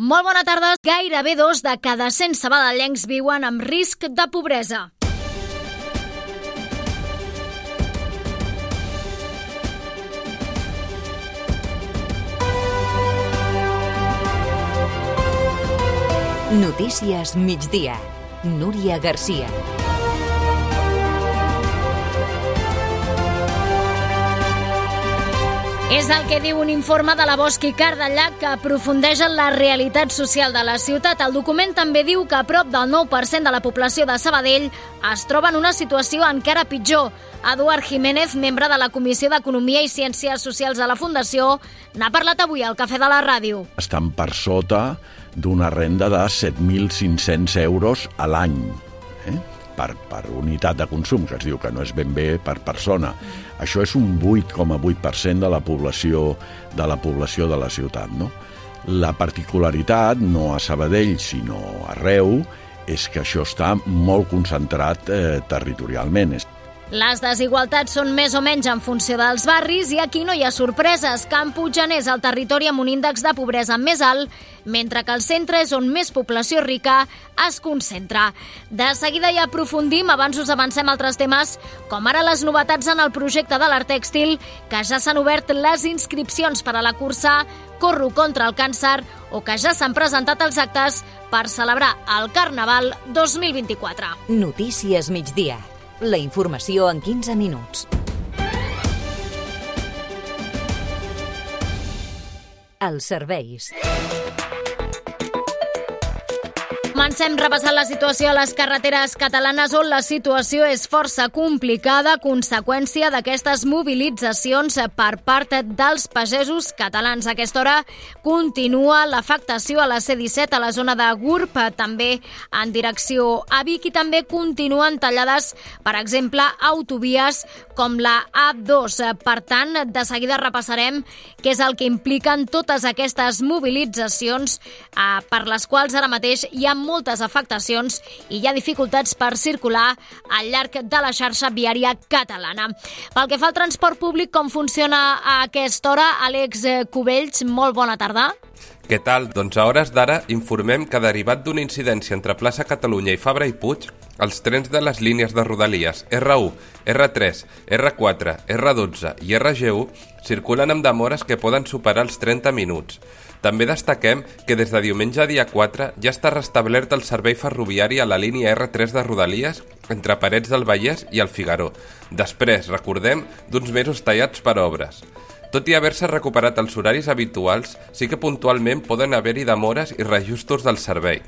Molt bona tarda. Gairebé dos de cada 100 sabadellencs viuen amb risc de pobresa. Notícies migdia. Núria Garcia. És el que diu un informe de la Bosch i Cardellà que aprofundeix en la realitat social de la ciutat. El document també diu que a prop del 9% de la població de Sabadell es troba en una situació encara pitjor. Eduard Jiménez, membre de la Comissió d'Economia i Ciències Socials de la Fundació, n'ha parlat avui al Cafè de la Ràdio. Estan per sota d'una renda de 7.500 euros a l'any. Per, per unitat de consum, que es diu que no és ben bé per persona. Això és un 8,8% de la població de la població de la ciutat, no? La particularitat, no a Sabadell, sinó arreu, és que això està molt concentrat eh, territorialment. Les desigualtats són més o menys en funció dels barris i aquí no hi ha sorpreses. Camp Puiggener és el territori amb un índex de pobresa més alt, mentre que el centre és on més població rica es concentra. De seguida hi aprofundim, abans us avancem altres temes, com ara les novetats en el projecte de l'art tèxtil, que ja s'han obert les inscripcions per a la cursa Corro contra el càncer o que ja s'han presentat els actes per celebrar el Carnaval 2024. Notícies migdia la informació en 15 minuts. Els serveis. Comencem repassant la situació a les carreteres catalanes on la situació és força complicada a conseqüència d'aquestes mobilitzacions per part dels pagesos catalans. A aquesta hora continua l'afectació a la C-17 a la zona de Gurb, també en direcció a Vic i també continuen tallades, per exemple, autovies com la A2. Per tant, de seguida repassarem què és el que impliquen totes aquestes mobilitzacions eh, per les quals ara mateix hi ha moltes afectacions i hi ha dificultats per circular al llarg de la xarxa viària catalana. Pel que fa al transport públic, com funciona a aquesta hora? Àlex Cubells, molt bona tarda. Què tal? Doncs a hores d'ara informem que derivat d'una incidència entre plaça Catalunya i Fabra i Puig, els trens de les línies de Rodalies R1, R3, R4, R12 i RG1 circulen amb demores que poden superar els 30 minuts. També destaquem que des de diumenge dia 4 ja està restablert el servei ferroviari a la línia R3 de Rodalies entre Parets del Vallès i el Figaró. Després, recordem, d'uns mesos tallats per obres. Tot i haver-se recuperat els horaris habituals, sí que puntualment poden haver-hi demores i reajustos del servei.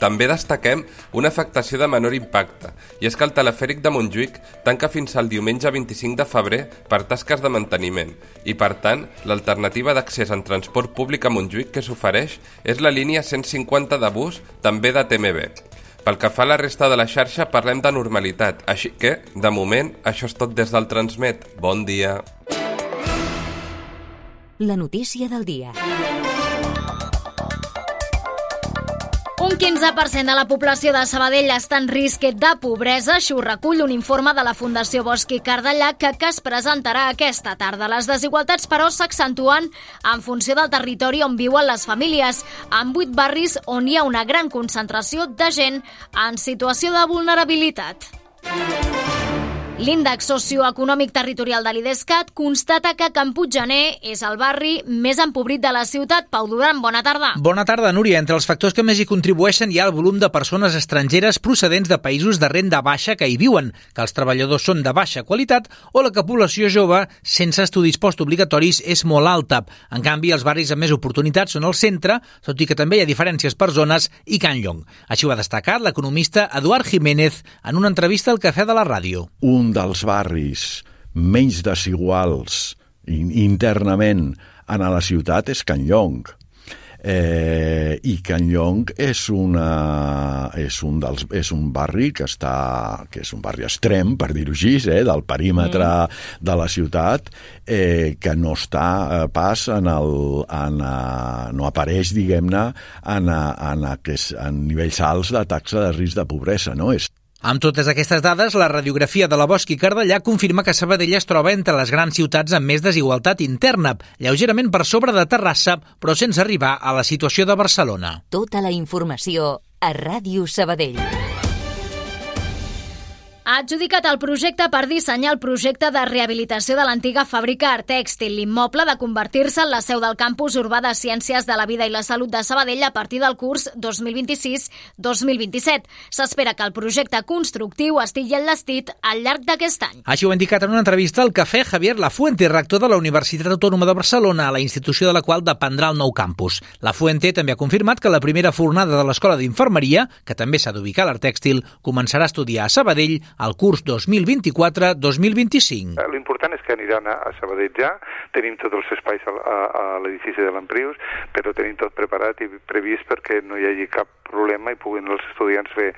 També destaquem una afectació de menor impacte, i és que el telefèric de Montjuïc tanca fins al diumenge 25 de febrer per tasques de manteniment, i per tant, l'alternativa d'accés en transport públic a Montjuïc que s'ofereix és la línia 150 de bus, també de TMB. Pel que fa a la resta de la xarxa, parlem de normalitat, així que, de moment, això és tot des del Transmet. Bon dia. La notícia del dia. Un 15% de la població de Sabadell està en risc de pobresa. Això ho recull un informe de la Fundació Bosch i Cardellà que, que es presentarà aquesta tarda. Les desigualtats, però, s'accentuen en funció del territori on viuen les famílies, en vuit barris on hi ha una gran concentració de gent en situació de vulnerabilitat. L'índex socioeconòmic territorial de l'IDESCAT constata que Can Puiggener és el barri més empobrit de la ciutat. Pau Duran, bona tarda. Bona tarda, Núria. Entre els factors que més hi contribueixen hi ha el volum de persones estrangeres procedents de països de renda baixa que hi viuen, que els treballadors són de baixa qualitat o la que població jove sense estudis postobligatoris és molt alta. En canvi, els barris amb més oportunitats són el centre, tot i que també hi ha diferències per zones i Can Llong. Així ho ha destacat l'economista Eduard Jiménez en una entrevista al Cafè de la Ràdio. Un dels barris menys desiguals internament en a la ciutat és Can Llong. Eh, I Can Llong és, una, és, un dels, és un barri que està que és un barri extrem, per dir-ho així, eh, del perímetre mm. de la ciutat, eh, que no està eh, pas en el... En, a, no apareix, diguem-ne, en, a, en, a, en nivells alts de taxa de risc de pobresa, no? És Amb totes aquestes dades, la radiografia de la Bosch i Cardellà confirma que Sabadell es troba entre les grans ciutats amb més desigualtat interna, lleugerament per sobre de Terrassa, però sense arribar a la situació de Barcelona. Tota la informació a Ràdio Sabadell. Ha adjudicat el projecte per dissenyar el projecte de rehabilitació de l'antiga fàbrica Artèxtil, l'immoble de convertir-se en la seu del campus urbà de Ciències de la Vida i la Salut de Sabadell a partir del curs 2026-2027. S'espera que el projecte constructiu estigui enllestit al llarg d'aquest any. Així ho ha indicat en una entrevista al Cafè Javier Lafuente, rector de la Universitat Autònoma de Barcelona, a la institució de la qual dependrà el nou campus. Lafuente també ha confirmat que la primera fornada de l'Escola d'Infermeria, que també s'ha d'ubicar a l'Artèxtil, començarà a estudiar a Sabadell al curs 2024-2025. L'important és que aniran a, a Sabadell ja, tenim tots els espais a, a, a l'edifici de l'Emprius, però tenim tot preparat i previst perquè no hi hagi cap problema i puguin els estudiants fer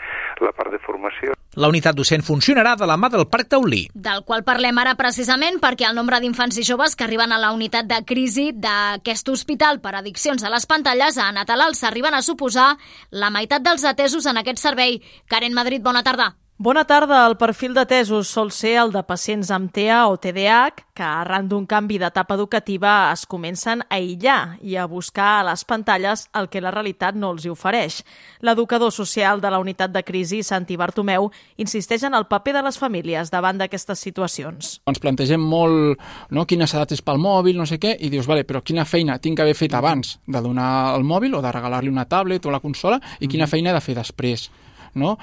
la part de formació. La unitat docent funcionarà de la mà del Parc Taulí. Del qual parlem ara precisament perquè el nombre d'infants i joves que arriben a la unitat de crisi d'aquest hospital per addiccions a les pantalles a Natalal s'arriben a suposar la meitat dels atesos en aquest servei. Karen Madrid, bona tarda. Bona tarda. El perfil d'atesos sol ser el de pacients amb TEA o TDAH que arran d'un canvi d'etapa educativa es comencen a aïllar i a buscar a les pantalles el que la realitat no els hi ofereix. L'educador social de la unitat de crisi, Santi Bartomeu, insisteix en el paper de les famílies davant d'aquestes situacions. Ens plantegem molt no, quines edats és pel mòbil, no sé què, i dius, vale, però quina feina tinc que haver fet abans de donar el mòbil o de regalar-li una tablet o la consola i quina feina he de fer després, no?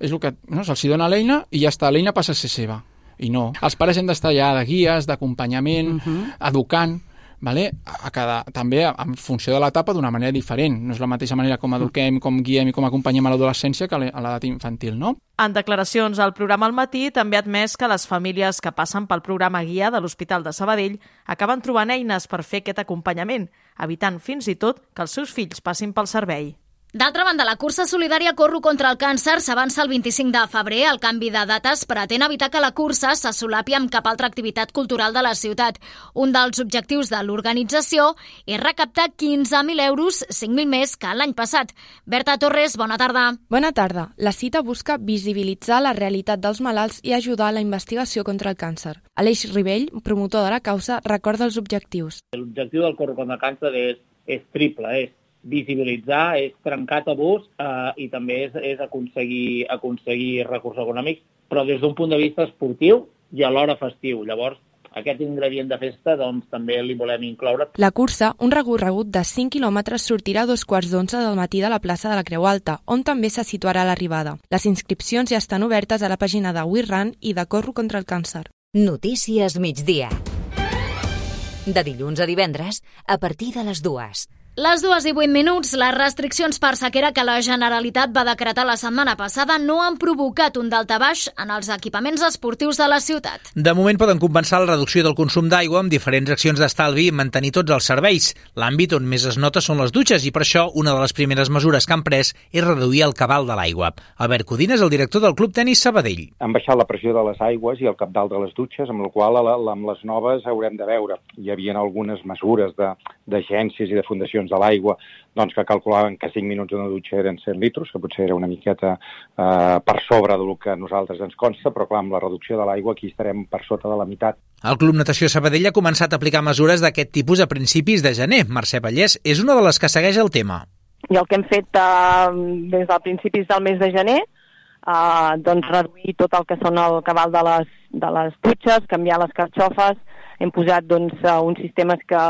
És el que no, se'ls dona l'eina i ja està, l'eina passa a ser seva. I no. Els pares hem d'estar allà de guies, d'acompanyament, uh -huh. educant, vale? a cada, també en funció de l'etapa d'una manera diferent. No és la mateixa manera com eduquem, com guiem i com acompanyem a l'adolescència que a l'edat infantil, no? En declaracions al programa al matí també ha admès que les famílies que passen pel programa guia de l'Hospital de Sabadell acaben trobant eines per fer aquest acompanyament, evitant fins i tot que els seus fills passin pel servei. D'altra banda, la cursa solidària Corro contra el càncer s'avança el 25 de febrer. El canvi de dates pretén evitar que la cursa se solapi amb cap altra activitat cultural de la ciutat. Un dels objectius de l'organització és recaptar 15.000 euros, 5.000 més que l'any passat. Berta Torres, bona tarda. Bona tarda. La cita busca visibilitzar la realitat dels malalts i ajudar a la investigació contra el càncer. Aleix Ribell, promotor de la causa, recorda els objectius. L'objectiu del Corro contra el càncer és, és triple, és visibilitzar, és trencar tabús eh, i també és, és aconseguir, aconseguir recursos econòmics, però des d'un punt de vista esportiu i alhora festiu. Llavors, aquest ingredient de festa doncs, també li volem incloure. La cursa, un recorregut de 5 quilòmetres, sortirà a dos quarts d'onze del matí de la plaça de la Creu Alta, on també se situarà l'arribada. Les inscripcions ja estan obertes a la pàgina de WeRun i de Corro contra el càncer. Notícies migdia. De dilluns a divendres, a partir de les dues. Les dues i vuit minuts, les restriccions per sequera que la Generalitat va decretar la setmana passada no han provocat un daltabaix en els equipaments esportius de la ciutat. De moment poden compensar la reducció del consum d'aigua amb diferents accions d'estalvi i mantenir tots els serveis. L'àmbit on més es nota són les dutxes i per això una de les primeres mesures que han pres és reduir el cabal de l'aigua. Albert Codina és el director del Club Tenis Sabadell. Han baixat la pressió de les aigües i el cabdal de les dutxes, amb la qual amb les noves haurem de veure. Hi havia algunes mesures d'agències i de fundacions de l'aigua doncs, que calculaven que 5 minuts d'una dutxa eren 100 litres, que potser era una miqueta eh, per sobre del que a nosaltres ens consta, però clar, amb la reducció de l'aigua aquí estarem per sota de la meitat. El Club Natació Sabadell ha començat a aplicar mesures d'aquest tipus a principis de gener. Mercè Vallès és una de les que segueix el tema. I el que hem fet eh, des del principis del mes de gener eh, doncs reduir tot el que són el cabal de les, de les dutxes, canviar les carxofes, hem posat doncs, uns sistemes que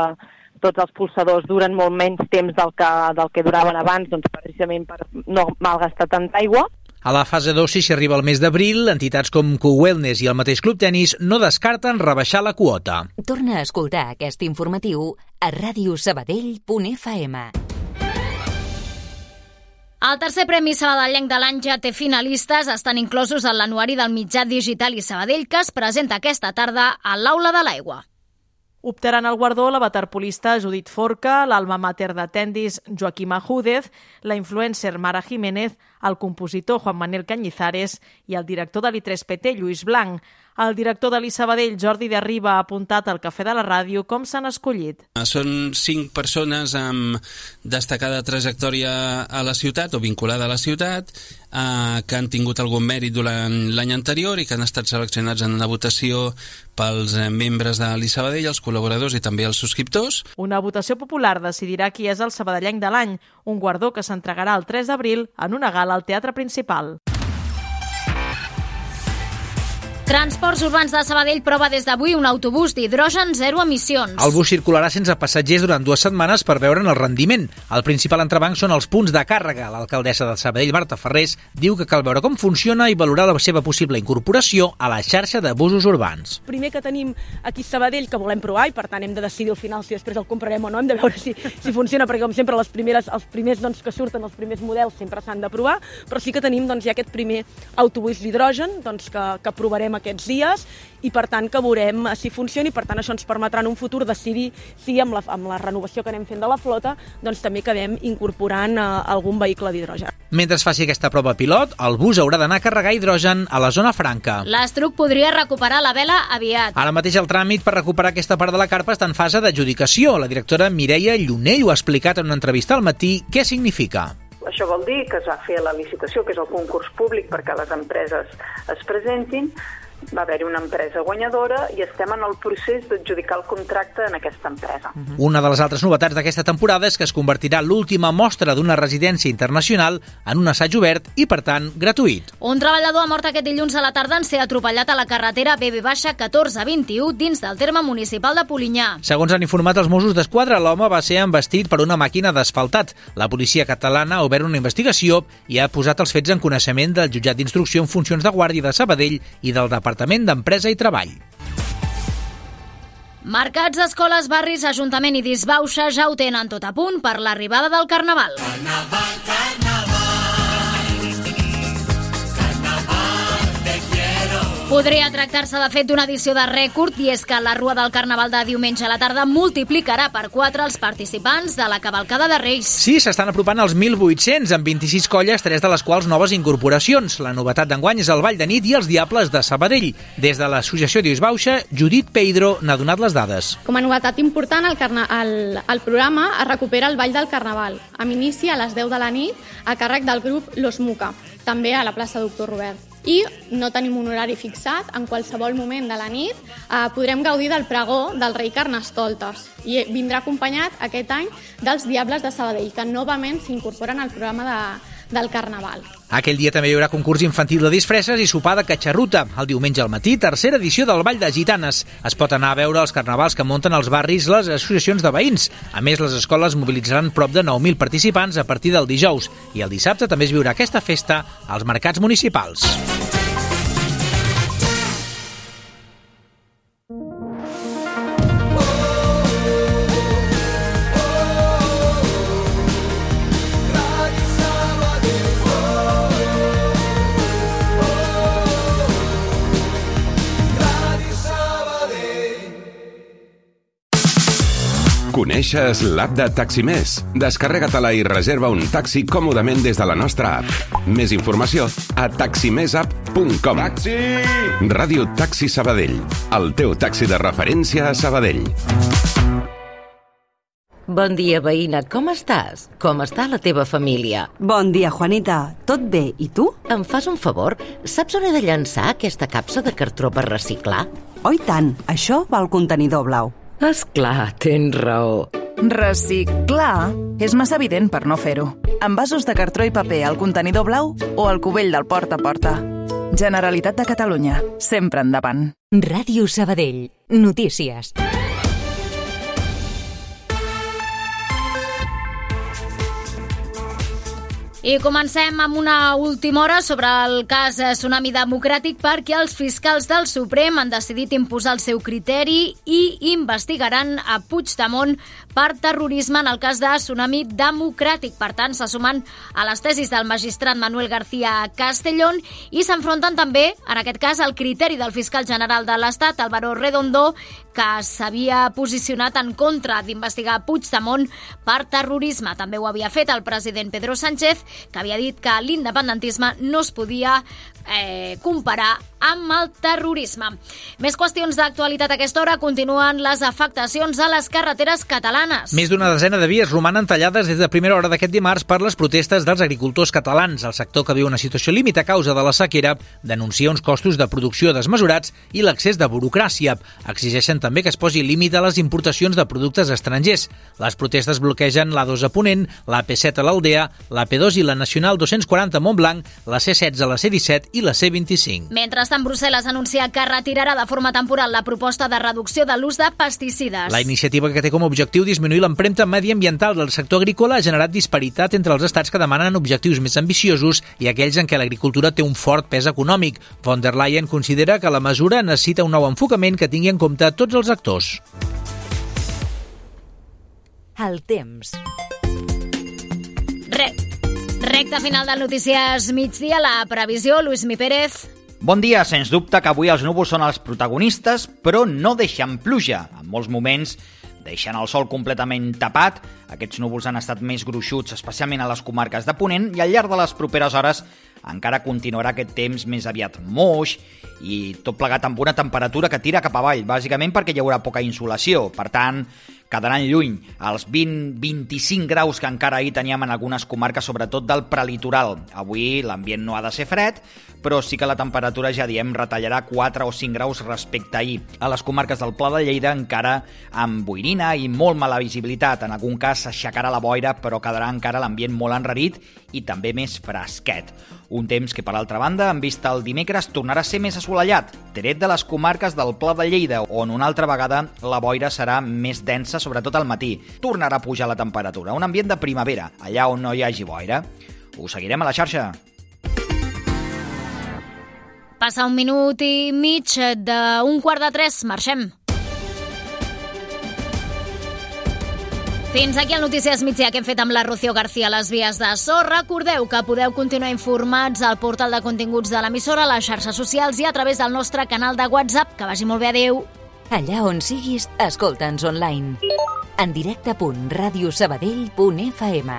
tots els pulsadors duren molt menys temps del que, del que duraven abans, doncs precisament per no malgastar tanta aigua. A la fase 2, si s'hi arriba al mes d'abril, entitats com Co-Wellness i el mateix Club Tenis no descarten rebaixar la quota. Torna a escoltar aquest informatiu a radiosabadell.fm. El tercer Premi Sabadellenc de l'any ja té finalistes, estan inclosos en l'anuari del mitjà digital i Sabadell que es presenta aquesta tarda a l'Aula de l'Aigua. Optaran al guardó la waterpolista Judit Forca, l'alma mater de tendis Joaquim Ajúdez, la influencer Mara Jiménez, el compositor Juan Manuel Cañizares i el director de l'I3PT, Lluís Blanc. El director de l'Isabadell, Jordi de Riba, ha apuntat al Cafè de la Ràdio com s'han escollit. Són cinc persones amb destacada trajectòria a la ciutat o vinculada a la ciutat, eh, que han tingut algun mèrit durant l'any anterior i que han estat seleccionats en una votació pels eh, membres de l'Isabadell, els col·laboradors i també els subscriptors. Una votació popular decidirà qui és el sabadellenc de l'any, un guardó que s'entregarà el 3 d'abril en una gala al Teatre Principal. Transports Urbans de Sabadell prova des d'avui un autobús d'hidrogen zero emissions. El bus circularà sense passatgers durant dues setmanes per veure'n el rendiment. El principal entrebanc són els punts de càrrega. L'alcaldessa de Sabadell, Marta Ferrés, diu que cal veure com funciona i valorar la seva possible incorporació a la xarxa de busos urbans. Primer que tenim aquí Sabadell que volem provar i per tant hem de decidir al final si després el comprarem o no, hem de veure si, si funciona perquè com sempre les primeres, els primers doncs, que surten, els primers models sempre s'han de provar, però sí que tenim doncs, ja aquest primer autobús d'hidrogen doncs, que, que provarem aquests dies i per tant que veurem si funciona i per tant això ens permetrà en un futur decidir si amb la, amb la renovació que anem fent de la flota doncs també acabem incorporant uh, algun vehicle d'hidrogen. Mentre es faci aquesta prova pilot, el bus haurà d'anar a carregar hidrogen a la zona franca. L'Estruc podria recuperar la vela aviat. Ara mateix el tràmit per recuperar aquesta part de la carpa està en fase d'adjudicació. La directora Mireia Llunell ho ha explicat en una entrevista al matí. Què significa? Això vol dir que es va fer la licitació, que és el concurs públic perquè les empreses es presentin, va haver-hi una empresa guanyadora i estem en el procés d'adjudicar el contracte en aquesta empresa. Una de les altres novetats d'aquesta temporada és que es convertirà l'última mostra d'una residència internacional en un assaig obert i, per tant, gratuït. Un treballador ha mort aquest dilluns a la tarda en ser atropellat a la carretera BB-1421 dins del terme municipal de Polinyà. Segons han informat els Mossos d'Esquadra, l'home va ser embestit per una màquina d'asfaltat. La policia catalana ha obert una investigació i ha posat els fets en coneixement del jutjat d'instrucció en funcions de guàrdia de Sabadell i del Departament d'Empresa i Treball. Mercats, escoles, barris, Ajuntament i Disbauxa ja ho tenen tot a punt per l'arribada del. Carnaval, carnaval. Podria tractar-se de fet d'una edició de rècord i és que la Rua del Carnaval de diumenge a la tarda multiplicarà per 4 els participants de la cavalcada de Reis. Sí, s'estan apropant als 1.800 amb 26 colles, tres de les quals noves incorporacions. La novetat d'enguany és el Ball de Nit i els Diables de Sabadell. Des de l'associació Bauxa, Judit Peidro n'ha donat les dades. Com a novetat important, el, carna... el, el programa es recupera el Ball del Carnaval, amb inici a les 10 de la nit a càrrec del grup Los Muca, també a la plaça Doctor Robert i no tenim un horari fixat. En qualsevol moment de la nit eh, podrem gaudir del pregó del rei Carnestoltes i vindrà acompanyat aquest any dels Diables de Sabadell, que novament s'incorporen al programa de, del Carnaval. Aquell dia també hi haurà concurs infantil de disfresses i sopar de catxarruta. El diumenge al matí, tercera edició del Ball de Gitanes. Es pot anar a veure els carnavals que munten els barris les associacions de veïns. A més, les escoles mobilitzaran prop de 9.000 participants a partir del dijous. I el dissabte també es viurà aquesta festa als mercats municipals. Coneixes l'app de Taximés? Descarrega-te-la i reserva un taxi còmodament des de la nostra app. Més informació a taximessapp.com. Taxi! Ràdio Taxi Sabadell. El teu taxi de referència a Sabadell. Bon dia, veïna. Com estàs? Com està la teva família? Bon dia, Juanita. Tot bé. I tu? Em fas un favor? Saps on he de llançar aquesta capsa de cartró per reciclar? Oh, i tant. Això va al contenidor blau. És clar, tens raó. Reciclar és massa evident per no fer-ho. Envasos de cartró i paper al contenidor blau o al cubell del porta a porta. Generalitat de Catalunya. Sempre endavant. Ràdio Sabadell. Notícies. I comencem amb una última hora sobre el cas Tsunami Democràtic perquè els fiscals del Suprem han decidit imposar el seu criteri i investigaran a Puigdemont per terrorisme en el cas de Tsunami Democràtic. Per tant, se sumen a les tesis del magistrat Manuel García Castellón i s'enfronten també, en aquest cas, al criteri del fiscal general de l'Estat, Álvaro Redondo, que s'havia posicionat en contra d'investigar Puigdemont per terrorisme. També ho havia fet el president Pedro Sánchez, que havia dit que l'independentisme no es podia eh, comparar amb el terrorisme. Més qüestions d'actualitat a aquesta hora continuen les afectacions a les carreteres catalanes. Més d'una desena de vies romanen tallades des de primera hora d'aquest dimarts per les protestes dels agricultors catalans. El sector que viu una situació límit a causa de la sequera denuncia uns costos de producció desmesurats i l'accés de burocràcia. Exigeixen també que es posi límit a les importacions de productes estrangers. Les protestes bloquegen l'A2 a Ponent, la P7 a l'Aldea, la P2 i la Nacional 240 a Montblanc, la C16 a la C17 i la C25. Mentrestant, Brussel·les anuncia que retirarà de forma temporal la proposta de reducció de l'ús de pesticides. La iniciativa que té com a objectiu disminuir l'empremta mediambiental del sector agrícola ha generat disparitat entre els estats que demanen objectius més ambiciosos i aquells en què l'agricultura té un fort pes econòmic. Von der Leyen considera que la mesura necessita un nou enfocament que tingui en compte tots els actors. El temps. Re Recte final del Notícies migdia, la previsió, Lluís Mi Pérez. Bon dia, sens dubte que avui els núvols són els protagonistes, però no deixen pluja. En molts moments deixen el sol completament tapat. Aquests núvols han estat més gruixuts, especialment a les comarques de Ponent, i al llarg de les properes hores encara continuarà aquest temps més aviat moix i tot plegat amb una temperatura que tira cap avall, bàsicament perquè hi haurà poca insolació. Per tant, quedaran lluny els 20-25 graus que encara ahir teníem en algunes comarques, sobretot del prelitoral. Avui l'ambient no ha de ser fred, però sí que la temperatura, ja diem, retallarà 4 o 5 graus respecte a ahir. A les comarques del Pla de Lleida encara amb boirina i molt mala visibilitat. En algun cas s'aixecarà la boira, però quedarà encara l'ambient molt enrarit i també més fresquet. Un temps que, per altra banda, en vista el dimecres, tornarà a ser més assolellat, tret de les comarques del Pla de Lleida, on una altra vegada la boira serà més densa, sobretot al matí. Tornarà a pujar la temperatura, un ambient de primavera, allà on no hi hagi boira. Us seguirem a la xarxa. Passa un minut i mig d'un quart de tres. Marxem. Fins aquí el Notícies Migdia que hem fet amb la Rocío García a les vies de so. Recordeu que podeu continuar informats al portal de continguts de l'emissora, a les xarxes socials i a través del nostre canal de WhatsApp. Que vagi molt bé, adeu. Allà on siguis, escolta'ns online. En directe.radiosabadell.fm